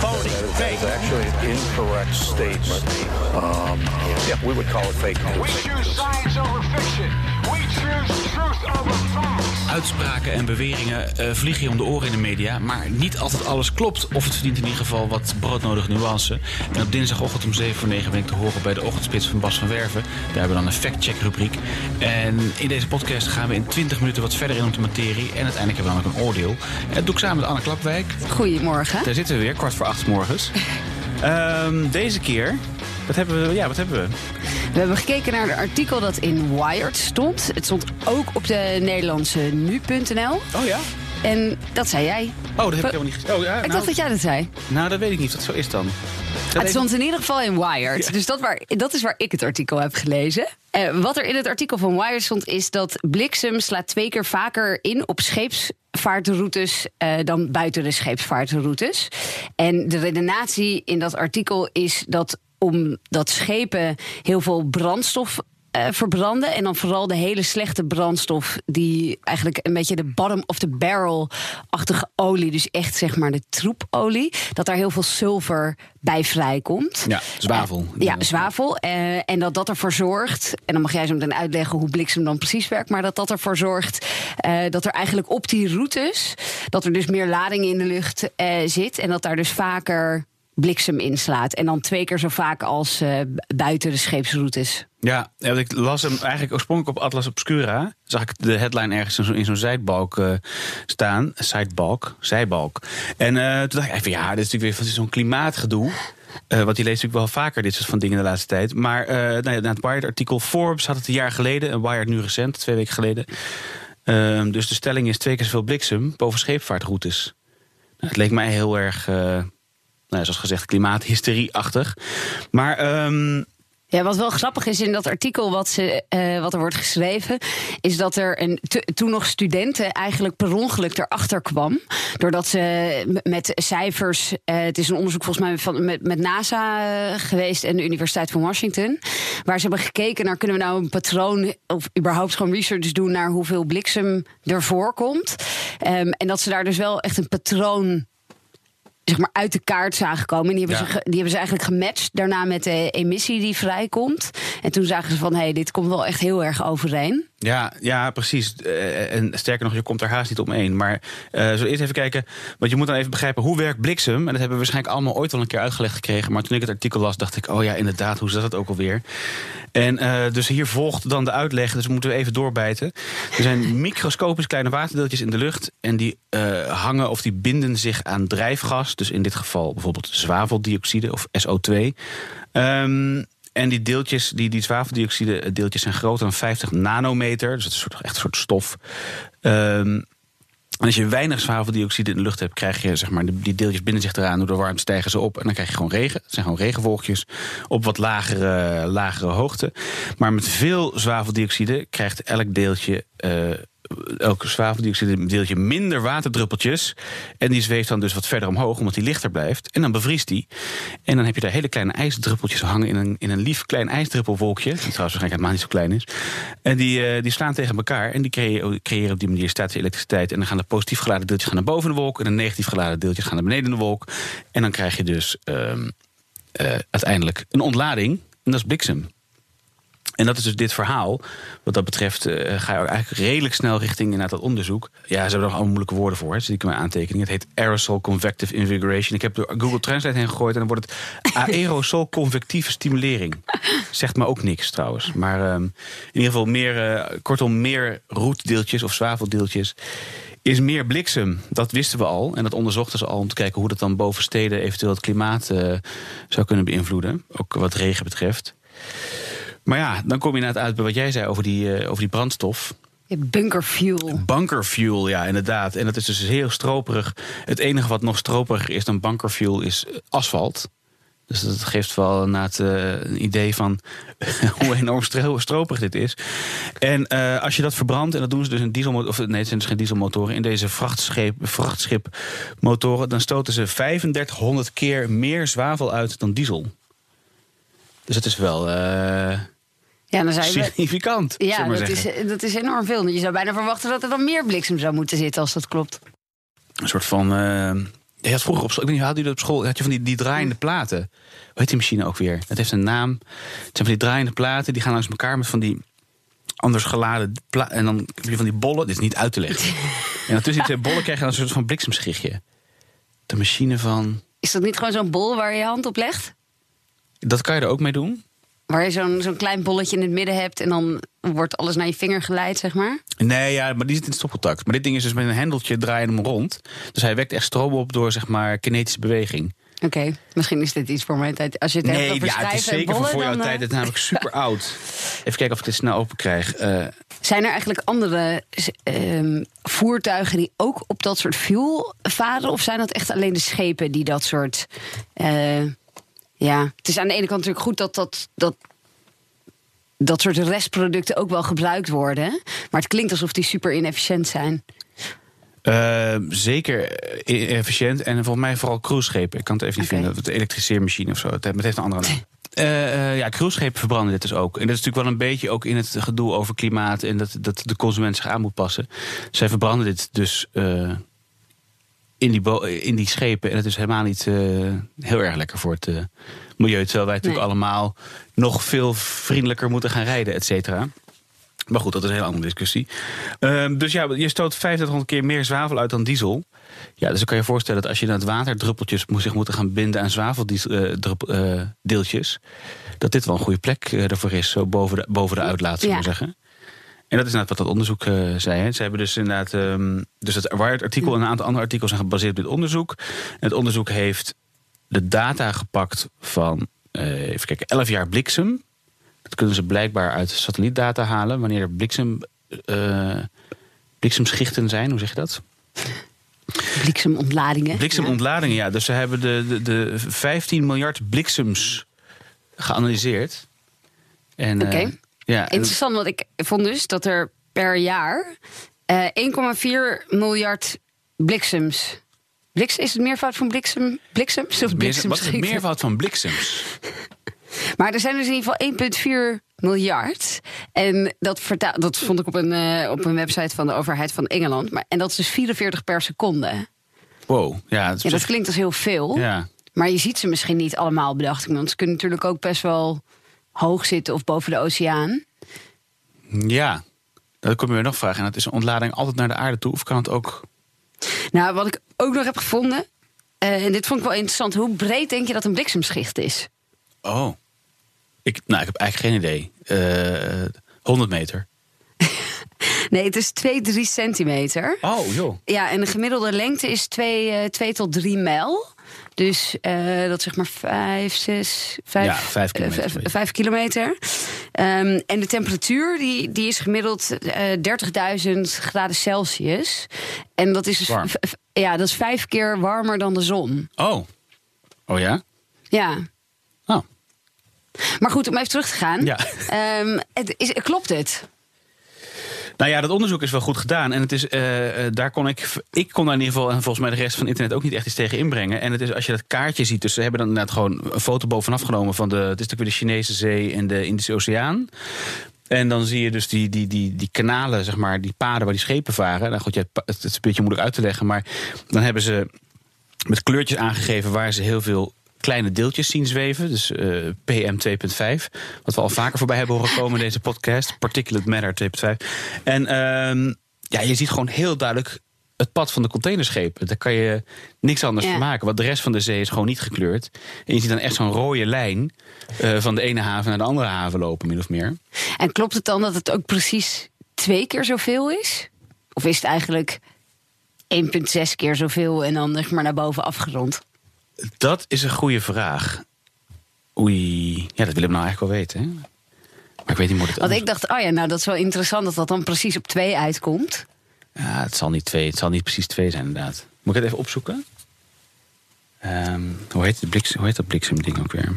phony, fake. It's actually an incorrect statement. Um, yeah, we would call it fake We news. choose science over fiction. Uitspraken en beweringen eh, vliegen je om de oren in de media, maar niet altijd alles klopt. Of het verdient in ieder geval wat broodnodige nuance. En op dinsdagochtend om 7 voor 9 ben ik te horen bij de ochtendspits van Bas van Werven. Daar hebben we dan een fact-check rubriek. En in deze podcast gaan we in 20 minuten wat verder in op de materie. En uiteindelijk hebben we dan ook een oordeel. En dat doe ik samen met Anne Klapwijk. Goedemorgen. Daar zitten we weer, kwart voor acht morgens. Ehm, deze keer, wat hebben we? Ja, wat hebben we? We hebben gekeken naar het artikel dat in Wired stond. Het stond ook op de Nederlandse nu.nl. Oh ja? En dat zei jij. Oh, dat heb ik helemaal niet gezien. Oh, ja, Ik nou, dacht dat jij dat zei. nou, dat weet ik niet of dat zo is dan. Het stond in ieder geval in Wired. Dus dat, waar, dat is waar ik het artikel heb gelezen. Eh, wat er in het artikel van Wired stond is dat bliksem slaat twee keer vaker in op scheepsvaartroutes eh, dan buiten de scheepsvaartroutes. En de redenatie in dat artikel is dat omdat schepen heel veel brandstof eh, verbranden. En dan vooral de hele slechte brandstof, die eigenlijk een beetje de bottom of the barrel-achtige olie, dus echt zeg maar de troepolie, dat daar heel veel zilver bij vrijkomt. Ja, zwavel. Eh, ja, zwavel. Eh, en dat dat ervoor zorgt, en dan mag jij zo meteen uitleggen hoe bliksem dan precies werkt, maar dat dat ervoor zorgt dat er eigenlijk op die routes, dat er dus meer lading in de lucht zit en dat daar dus vaker bliksem inslaat. En dan twee keer zo vaak als eh, buiten de scheepsroutes. Ja, ik las hem eigenlijk oorspronkelijk op Atlas Obscura. Zag ik de headline ergens in zo'n zijbalk eh, staan. Sidebalk, zijbalk. En eh, toen dacht ik even, ja, dit is natuurlijk weer zo'n klimaatgedoe. Eh want die leest natuurlijk wel vaker dit soort van dingen de laatste tijd. Maar na het Wired-artikel Forbes had het een jaar geleden. En Wired nu recent, twee weken geleden. Ehm, dus de stelling is twee keer zoveel bliksem boven scheepvaartroutes. Nou, het leek mij heel erg, nou, zoals gezegd, klimaathysterie-achtig. Maar ehm, Ja, wat wel grappig is in dat artikel wat, ze, eh, wat er wordt geschreven, is dat er een, toen nog studenten eigenlijk per ongeluk erachter kwam. Doordat ze met cijfers, eh, het is een onderzoek volgens mij van, met, met NASA eh, geweest en de Universiteit van Washington. Waar ze hebben gekeken naar kunnen we nou een patroon of überhaupt gewoon research doen naar hoeveel bliksem er voorkomt. Ehm, en dat ze daar dus wel echt een patroon zeg maar uit de kaart zagen komen. En die hebben, Ja. ze, die hebben ze eigenlijk gematcht daarna met de emissie die vrijkomt. En toen zagen ze van, hé, hey, dit komt wel echt heel erg overeen. Ja, ja, precies. Eh, en sterker nog, je komt er haast niet omheen. Maar zullen we eerst even kijken. Want je moet dan even begrijpen hoe werkt bliksem. En dat hebben we waarschijnlijk allemaal ooit al een keer uitgelegd gekregen. Maar toen ik het artikel las, dacht ik, oh ja, inderdaad, hoe zat het ook alweer? En eh, dus hier volgt dan de uitleg. Dus moeten we even doorbijten. Er zijn microscopisch kleine waterdeeltjes in de lucht. En die hangen of die binden zich aan drijfgas. Dus in dit geval bijvoorbeeld zwaveldioxide of SO2. Ehm, en die deeltjes, die, die zwaveldioxide deeltjes zijn groter dan 50 nanometer. Dus het is echt een soort stof. Ehm, en als je weinig zwaveldioxide in de lucht hebt, krijg je zeg maar, die deeltjes binden zich eraan. Door de warmte stijgen ze op. En dan krijg je gewoon regen. Het zijn gewoon regenwolkjes op wat lagere, lagere hoogte. Maar met veel zwaveldioxide krijgt elk deeltje. eh, elk zwaveldioxide deeltje minder waterdruppeltjes. En die zweeft dan dus wat verder omhoog, omdat die lichter blijft. En dan bevriest die. En dan heb je daar hele kleine ijsdruppeltjes hangen in een, in een lief klein ijsdruppelwolkje. Die trouwens waarschijnlijk helemaal niet zo klein is. En die, eh, die slaan tegen elkaar. En die creëren, op die manier statische elektriciteit. En dan gaan de positief geladen deeltjes gaan naar boven de wolk. En de negatief geladen deeltjes gaan naar beneden de wolk. En dan krijg je dus ehm, eh, uiteindelijk een ontlading. En dat is bliksem. En dat is dus dit verhaal. Wat dat betreft eh, ga je ook eigenlijk redelijk snel richting inderdaad dat onderzoek. Ja, ze hebben er nog allemaal moeilijke woorden voor. Hè. Zie ik in mijn aantekening. Het heet aerosol convective invigoration. Ik heb door Google Translate heen gegooid en dan wordt het aerosol convectieve stimulering. Zegt me ook niks trouwens. Maar ehm, in ieder geval meer, eh, kortom, meer roetdeeltjes of zwaveldeeltjes is meer bliksem. Dat wisten we al. En dat onderzochten ze al om te kijken hoe dat dan boven steden eventueel het klimaat eh, zou kunnen beïnvloeden. Ook wat regen betreft. Maar ja, dan kom je inderdaad uit bij wat jij zei over die, eh, over die brandstof. Bunkerfuel. Bunkerfuel, ja, inderdaad. En dat is dus heel stroperig. Het enige wat nog stroperiger is dan bunkerfuel is asfalt. Dus dat geeft wel inderdaad eh, een idee van hoe enorm stro- stroperig dit is. En eh, als je dat verbrandt, en dat doen ze dus in dieselmotoren, of nee, het zijn dus geen dieselmotoren, in deze vrachtschip, vrachtschipmotoren, dan stoten ze 3500 keer meer zwavel uit dan diesel. Dus het is wel Ja, dan zou je... significant. Ja, maar dat is, dat is enorm veel. Je zou bijna verwachten dat er dan meer bliksem zou moeten zitten als dat klopt. Een soort van. eh, je had vroeger op school, ik weet niet, had u dat op school? Had je van die, die draaiende platen? Hoe heet die machine ook weer? Het heeft een naam. Het zijn van die draaiende platen, die gaan langs elkaar met van die anders geladen En dan heb je van die bollen. Dit is niet uit te leggen. en dan tussen die twee bollen krijg je dan een soort van bliksemschichtje. De machine van. Is dat niet gewoon zo'n bol waar je je hand op legt? Dat kan je er ook mee doen. Waar je zo'n zo'n klein bolletje in het midden hebt en dan wordt alles naar je vinger geleid, zeg maar? Nee, ja, maar die zit in stopcontact. Maar dit ding is dus met een hendeltje draai je hem rond. Dus hij wekt echt stroom op door zeg maar kinetische beweging. Oké, misschien is dit iets voor mijn tijd. Als je het hebt Nee, over ja, het is zeker bollen, voor jouw dan, eh, tijd. Het is namelijk super oud. Even kijken of ik dit snel open krijg. Eh, Zijn er eigenlijk andere ehm, voertuigen die ook op dat soort fuel varen? Of zijn dat echt alleen de schepen die dat soort. eh, ja, het is aan de ene kant natuurlijk goed dat dat. dat dat soort restproducten ook wel gebruikt worden. Maar het klinkt alsof die super inefficiënt zijn. Eh, zeker eh, efficiënt. En volgens mij vooral cruiseschepen. Ik kan het even niet vinden. De elektriceermachine of zo. Het heeft, een andere naam. Eh, eh, ja, cruiseschepen verbranden dit dus ook. En dat is natuurlijk wel een beetje ook in het gedoe over klimaat... en dat, dat de consument zich aan moet passen. Zij verbranden dit dus in, die bo- in die schepen. En het is helemaal niet eh, heel erg lekker voor het eh, milieu. Terwijl wij natuurlijk Nee. allemaal nog veel vriendelijker moeten gaan rijden, et cetera. Maar goed, dat is een hele andere discussie. Ehm, dus ja, je stoot 3500 keer meer zwavel uit dan diesel. Ja, dus dan kan je voorstellen dat als je naar het waterdruppeltjes moet, zich moeten gaan binden aan zwaveldeeltjes, dat dit wel een goede plek eh, ervoor is, zo boven de, boven de uitlaat, zullen we Ja. maar zeggen. En dat is inderdaad wat dat onderzoek eh, zei. Hè. Ze hebben dus inderdaad. ehm, dus het Wired-artikel en een aantal andere artikels zijn gebaseerd op dit onderzoek. En het onderzoek heeft de data gepakt van. eh, even kijken, 11 jaar bliksem. Dat kunnen ze blijkbaar uit satellietdata halen. Wanneer er bliksem, eh, bliksemschichten zijn, hoe zeg je dat? Bliksemontladingen. Bliksemontladingen, ja. Dus ze hebben de, de, de 15 miljard bliksems geanalyseerd. En, Oké. Eh, ja, Interessant, want ik vond dus dat er per jaar eh 1,4 miljard bliksems. Bliks, is het meervoud van bliksem, bliksems of meer- wat is het meervoud van bliksems? Maar er zijn dus in ieder geval 1,4 miljard. En dat, dat vond ik op een, eh, op een website van de overheid van Engeland. Maar, en dat is dus 44 per seconde. Wow, ja. Ja, dat klinkt als heel veel. ja. Maar je ziet ze misschien niet allemaal, bedacht ik. me. Want ze kunnen natuurlijk ook best wel hoog zitten of boven de oceaan. ja, dan kom je weer nog vragen. En dat is een ontlading altijd naar de aarde toe? Of kan het ook... Nou, wat ik ook nog heb gevonden. eh, en dit vond ik wel interessant. Hoe breed denk je dat een bliksemschicht is? Oh. Ik, nou, ik heb eigenlijk geen idee. Eh 100 meter. Nee, het is 2, 3 centimeter. Oh, joh. Ja, en de gemiddelde lengte is 2, tot 3 mijl. Dus eh, dat zeg maar 5, 6, 5, Ja, vijf kilometer. 5 kilometer. Ehm, en de temperatuur die, die is gemiddeld eh 30.000 graden Celsius. En dat is, Warm. ja, dat is vijf keer warmer dan de zon. Oh. Oh ja? Ja. Oh. Maar goed, om even terug te gaan. Ja. Ehm, het is, klopt het? Nou ja, dat onderzoek is wel goed gedaan. En het is, eh, eh, daar kon ik, ik kon daar in ieder geval, en volgens mij de rest van internet ook niet echt iets tegen inbrengen. En het is als je dat kaartje ziet, dus ze hebben dan inderdaad gewoon een foto bovenaf genomen van de, het is natuurlijk weer de Chinese Zee en de Indische Oceaan. En dan zie je dus die, die, die, die kanalen, zeg maar, die paden waar die schepen varen. Nou goed, ja, het is een beetje moeilijk uit te leggen, maar dan hebben ze met kleurtjes aangegeven waar ze heel veel kleine deeltjes zien zweven. Dus eh, PM 2.5. Wat we al vaker voorbij hebben horen komen in deze podcast. Particulate Matter 2.5. En ehm, ja, je ziet gewoon heel duidelijk het pad van de containerschepen. Daar kan je niks anders Ja. van maken. Want de rest van de zee is gewoon niet gekleurd. En je ziet dan echt zo'n rode lijn eh, van de ene haven naar de andere haven lopen, min of meer. En klopt het dan dat het ook precies twee keer zoveel is? Of is het eigenlijk 1,6 keer zoveel en dan zeg maar naar boven afgerond? Dat is een goede vraag. Oei, ja, dat willen we nou eigenlijk wel weten. Hè? Maar ik weet niet hoe het Want ik dacht, oh ja, nou dat is wel interessant dat dat dan precies op twee uitkomt. Ja, het zal niet twee. Het zal niet precies twee zijn, inderdaad. Moet ik het even opzoeken? Ehm, hoe, heet de bliks, hoe heet dat bliksemding ook weer?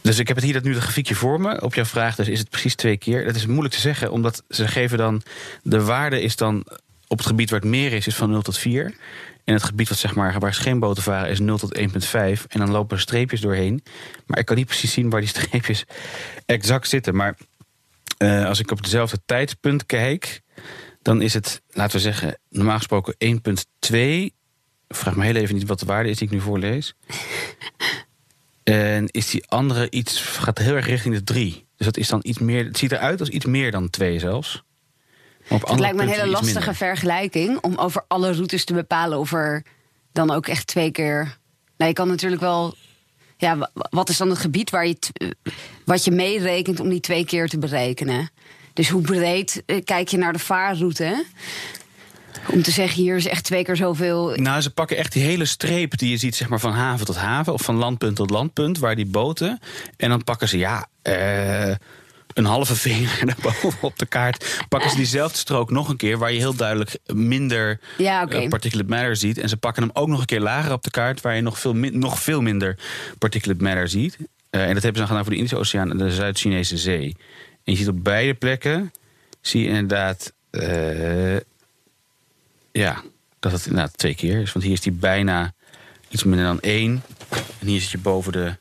Dus ik heb het hier dat nu de grafiekje voor me. Op jouw vraag dus is het precies twee keer. Dat is moeilijk te zeggen, omdat ze geven dan... de waarde is dan op het gebied waar het meer is, is van 0 tot 4. En het gebied wat, zeg maar, waar scheenboten varen is 0 tot 1,5. En dan lopen er streepjes doorheen. Maar ik kan niet precies zien waar die streepjes exact zitten. Maar eh, als ik op hetzelfde tijdpunt kijk... dan is het, laten we zeggen, normaal gesproken 1,2. Vraag me heel even niet wat de waarde is die ik nu voorlees. En is die andere iets, gaat heel erg richting de 3. Dus dat is dan iets meer, het ziet eruit als iets meer dan 2 zelfs. Het lijkt me een hele lastige minder. vergelijking om over alle routes te bepalen of er dan ook echt twee keer. Nou, je kan natuurlijk wel. Ja, wa- wat is dan het gebied waar je eh, wat je meerekent om die twee keer te berekenen? Dus hoe breed eh, kijk je naar de vaarroute? Om te zeggen, hier is echt twee keer zoveel. Nou, ze pakken echt die hele streep die je ziet, zeg maar van haven tot haven, of van landpunt tot landpunt, waar die boten. En dan pakken ze, ja, eh, een halve vinger daarboven op de kaart. Pakken ze diezelfde strook nog een keer, waar je heel duidelijk minder Ja, oké. eh, particulate matter ziet. En ze pakken hem ook nog een keer lager op de kaart, waar je nog veel, min- nog veel minder particulate matter ziet. Eh, en dat hebben ze dan gedaan voor de Indische Oceaan en de Zuid-Chinese Zee. En je ziet op beide plekken, zie je inderdaad. eh, ja, dat het inderdaad twee keer is. Want hier is die bijna iets minder dan één. En hier zit je boven de...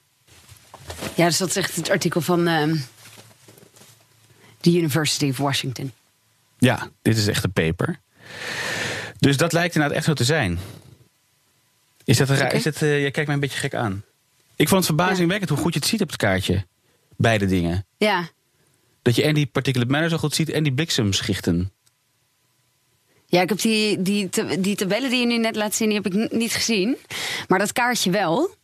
Ja, dus dat echt het artikel van ehm, de University of Washington. Ja, dit is echt een paper. Dus dat lijkt inderdaad echt zo te zijn. Is dat raar? Is het, eh, jij kijkt mij een beetje gek aan. Ik vond het verbazingwekkend hoe goed je het ziet op het kaartje. Beide dingen. Ja, Dat je en die particulate matter zo goed ziet en die bliksemschichten. Ja, ik heb die, die, die tabellen die je nu net laat zien, die heb ik niet gezien. Maar dat kaartje wel.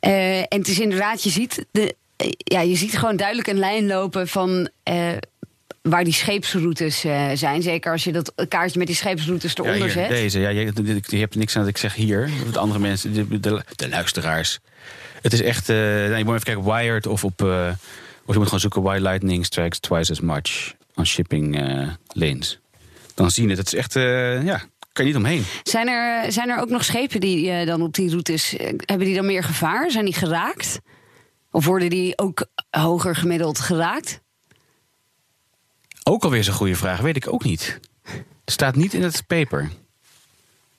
Eh, en het is inderdaad, je ziet, de, ja, je ziet gewoon duidelijk een lijn lopen van eh, waar die scheepsroutes eh, zijn. Zeker als je dat kaartje met die scheepsroutes Ja, eronder hier, zet. deze. Ja, je, je hebt niks aan dat ik zeg hier. De andere mensen, de, de, de luisteraars. Het is echt... nou, je moet even kijken Wired of op... of je moet gewoon zoeken... Why lightning strikes twice as much on shipping lanes. Dan zien het. Het is echt... ja, kan je niet omheen. Zijn, er, zijn er ook nog schepen die dan op die routes... hebben die dan meer gevaar? Zijn die geraakt? Of worden die ook hoger gemiddeld geraakt? Ook alweer zo'n goede vraag. Weet ik ook niet. Het staat niet in het paper.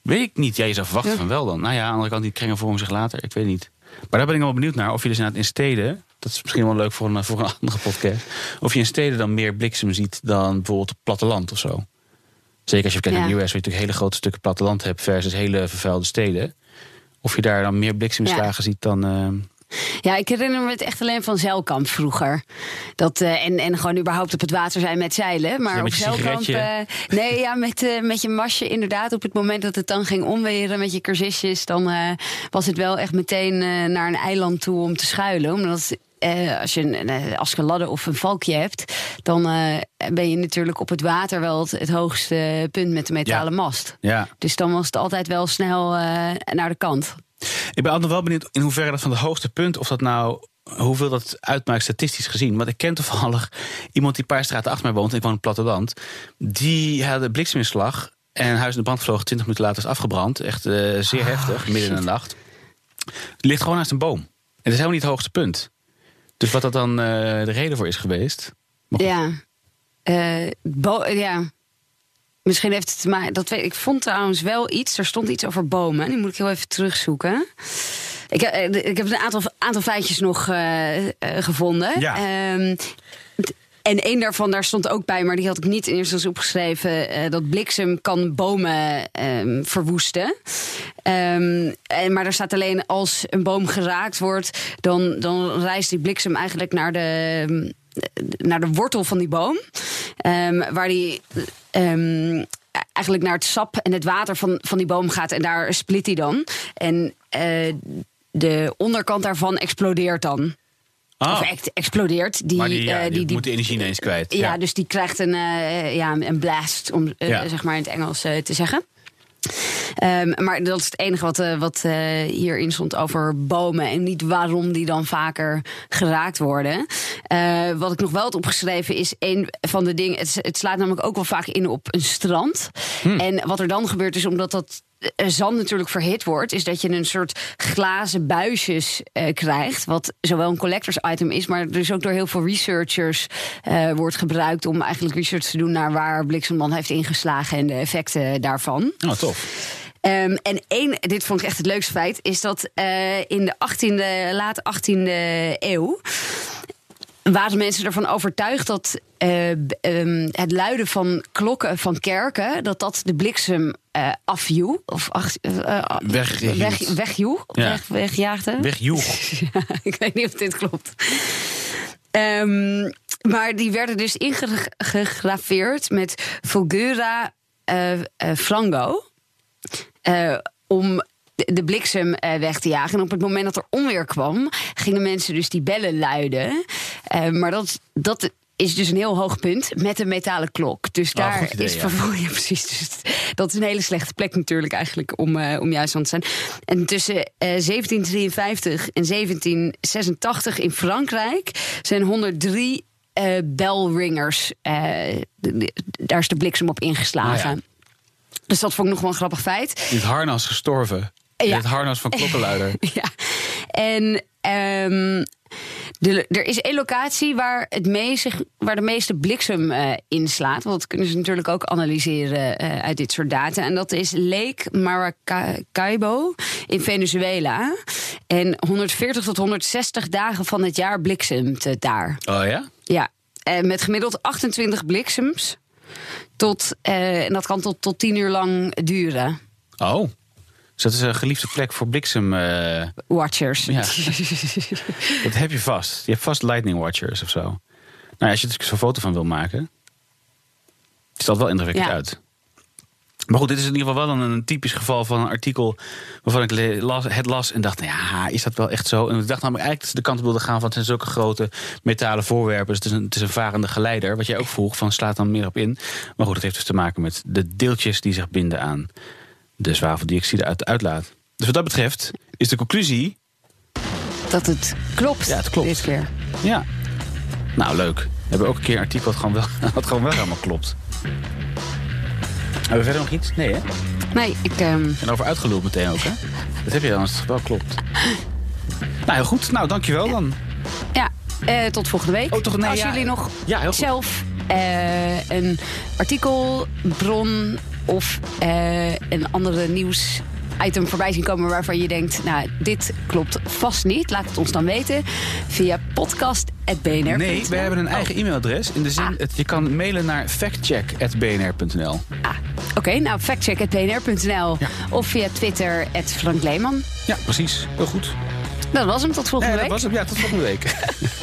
Weet ik niet. Ja, je zou verwachten Ja. van wel dan. Nou ja, aan de andere kant, die kringen vormen zich later. Ik weet niet. Maar daar ben ik wel benieuwd naar. Of je dus inderdaad in steden... Dat is misschien wel leuk voor een, voor een andere podcast. Of je in steden dan meer bliksem ziet dan bijvoorbeeld op platteland of zo. Zeker als je kijkt naar Ja. de US, waar je natuurlijk hele grote stukken platteland hebt... versus hele vervuilde steden. Of je daar dan meer bliksemslagen ziet dan... eh, Ja, ik herinner me het echt alleen van zeilkamp vroeger. Dat, eh, en, en gewoon überhaupt op het water zijn met zeilen. Maar Ja, op met zeilkamp. eh, nee, ja, met, eh, met je masje inderdaad. Op het moment dat het dan ging omweren met je cursisjes, dan was het wel echt meteen naar een eiland toe om te schuilen. Omdat. als je een uh, askeladde of een valkje hebt, dan ben je natuurlijk op het water wel het, het hoogste punt met de metalen Ja. mast. ja, Dus dan was het altijd wel snel naar de kant. Ik ben altijd wel benieuwd in hoeverre dat van het hoogste punt, of dat nou, hoeveel dat uitmaakt statistisch gezien. Want ik ken toevallig iemand die een paar straten achter mij woont, ik woon op het platteland. Die had een blikseminslag en huis in de brand gevlogen, 20 minuten later is afgebrand. Echt eh, zeer heftig, midden in de nacht. Het ligt gewoon naast een boom. En het is helemaal niet het hoogste punt. Dus wat dat dan eh, de reden voor is geweest. Ja. Eh, ja. Misschien heeft het te maken. Dat weet, ik vond trouwens wel iets. Er stond iets over bomen. Die moet ik heel even terugzoeken. Ik, eh, ik heb een aantal, aantal feitjes nog eh, eh, gevonden. Ja. Ehm, en één daarvan, daar stond ook bij, maar die had ik niet in eerste opgeschreven. eh, dat bliksem kan bomen ehm, verwoesten. Ehm, en, maar daar staat alleen als een boom geraakt wordt, dan, dan reist die bliksem eigenlijk naar de, naar de wortel van die boom. Ehm, waar die ehm, eigenlijk naar het sap en het water van, van die boom gaat. En daar split hij dan. En eh, de onderkant daarvan explodeert dan. Ah, Of ex- explodeert. Die, maar die, ja, eh, die, moet de energie ineens kwijt. ja, dus die krijgt een, eh, ja, een blast, om eh, Ja. zeg maar in het Engels eh, te zeggen. Ehm, maar dat is het enige wat, eh, wat eh, hierin stond over bomen. En niet waarom die dan vaker geraakt worden. Eh, wat ik nog wel had opgeschreven is een van de dingen. Het, het slaat namelijk ook wel vaak in op een strand. En wat er dan gebeurt is omdat dat zand natuurlijk verhit wordt, is dat je een soort glazen buisjes eh, krijgt. Wat zowel een collectors item is, maar dus ook door heel veel researchers eh, wordt gebruikt om eigenlijk research te doen naar waar Bliksemman heeft ingeslagen en de effecten daarvan. Oh, tof. Ehm, en één, dit vond ik echt het leukste feit, is dat eh, in de 18e, late 18e eeuw waren mensen ervan overtuigd dat eh, ehm, het luiden van klokken van kerken, dat dat de bliksem eh afjoeg. Of ach, eh, Weghield. weg, wegjoeg, Ja. weg, wegjaagde. Wegjoeg. Ja, ik weet niet of dit klopt. Ehm, maar die werden dus ingegraveerd met Fulgura eh, om de de bliksem eh, weg te jagen. En op het moment dat er onweer kwam, gingen mensen dus die bellen luiden. Eh, maar dat, dat is dus een heel hoog punt met een metalen klok. Dus Oh, daar idee, is vervoer. Ja, precies. Dus dat is een hele slechte plek natuurlijk eigenlijk om, eh, om juist aan te zijn. En tussen eh, 1753 en 1786 in Frankrijk zijn 103 eh belringers. de- de- daar is de bliksem op ingeslagen. Ah, ja. Dus dat vond ik nog wel een grappig feit. In het harnas gestorven. Ja. het harnas van klokkenluider. Ja. En ehm, de, er is één locatie waar, het meeste, waar de meeste bliksem eh inslaat. Want dat kunnen ze natuurlijk ook analyseren eh, uit dit soort data. En dat is Lake Maracaibo in Venezuela. En 140 tot 160 dagen van het jaar bliksemt het daar. Oh ja? Ja, en met gemiddeld 28 bliksems. Tot, eh, en dat kan tot, tot 10 uur lang duren. Oh. Dus dat is een geliefde plek voor bliksem. eh, Watchers. Ja. dat heb je vast. Je hebt vast lightning watchers of zo. Nou, ja, als je er zo'n foto van wil maken. ziet dat wel indrukwekkend Ja. uit. Maar goed, dit is in ieder geval wel een typisch geval van een artikel waarvan ik las, het las en dacht, nou ja, is dat wel echt zo? En ik dacht namelijk eigenlijk dat ze de kant op wilden gaan van het zijn zulke grote metalen voorwerpen. Dus het is een, het is een varende geleider, wat jij ook vroeg, van slaat dan meer op in. Maar goed, het heeft dus te maken met de deeltjes die zich binden aan de zwaveldioxide uit de uitlaat. Dus wat dat betreft is de conclusie Dat het klopt. Ja, het klopt. Dit keer. Ja. Nou, leuk. We hebben ook een keer een artikel wat gewoon wel, wat gewoon wel helemaal klopt. Hebben we verder nog iets? Nee, hè? Nee, ik. ehm, En over uitgeluld meteen ook, hè? Dat heb je dan als het wel klopt. Nou, heel goed. Nou, dankjewel dan. ja, eh, tot volgende week. Oh, toch? Nee, Als ja. jullie nog Ja, zelf eh, een artikel, bron of eh, een andere nieuws. Item voorbij zien komen waarvan je denkt, nou, dit klopt vast niet. Laat het ons dan weten via podcast.bnr. Nee, we hebben een eigen e-mailadres. In de zin, Ah. het, je kan mailen naar factcheck.bnr.nl. Ah, Oké, nou, factcheck.bnr.nl Ja. of via Twitter, Frank Leeman. Ja, precies. Heel goed. Dat was hem, tot volgende Nee, dat week. was hem. Ja, tot volgende week.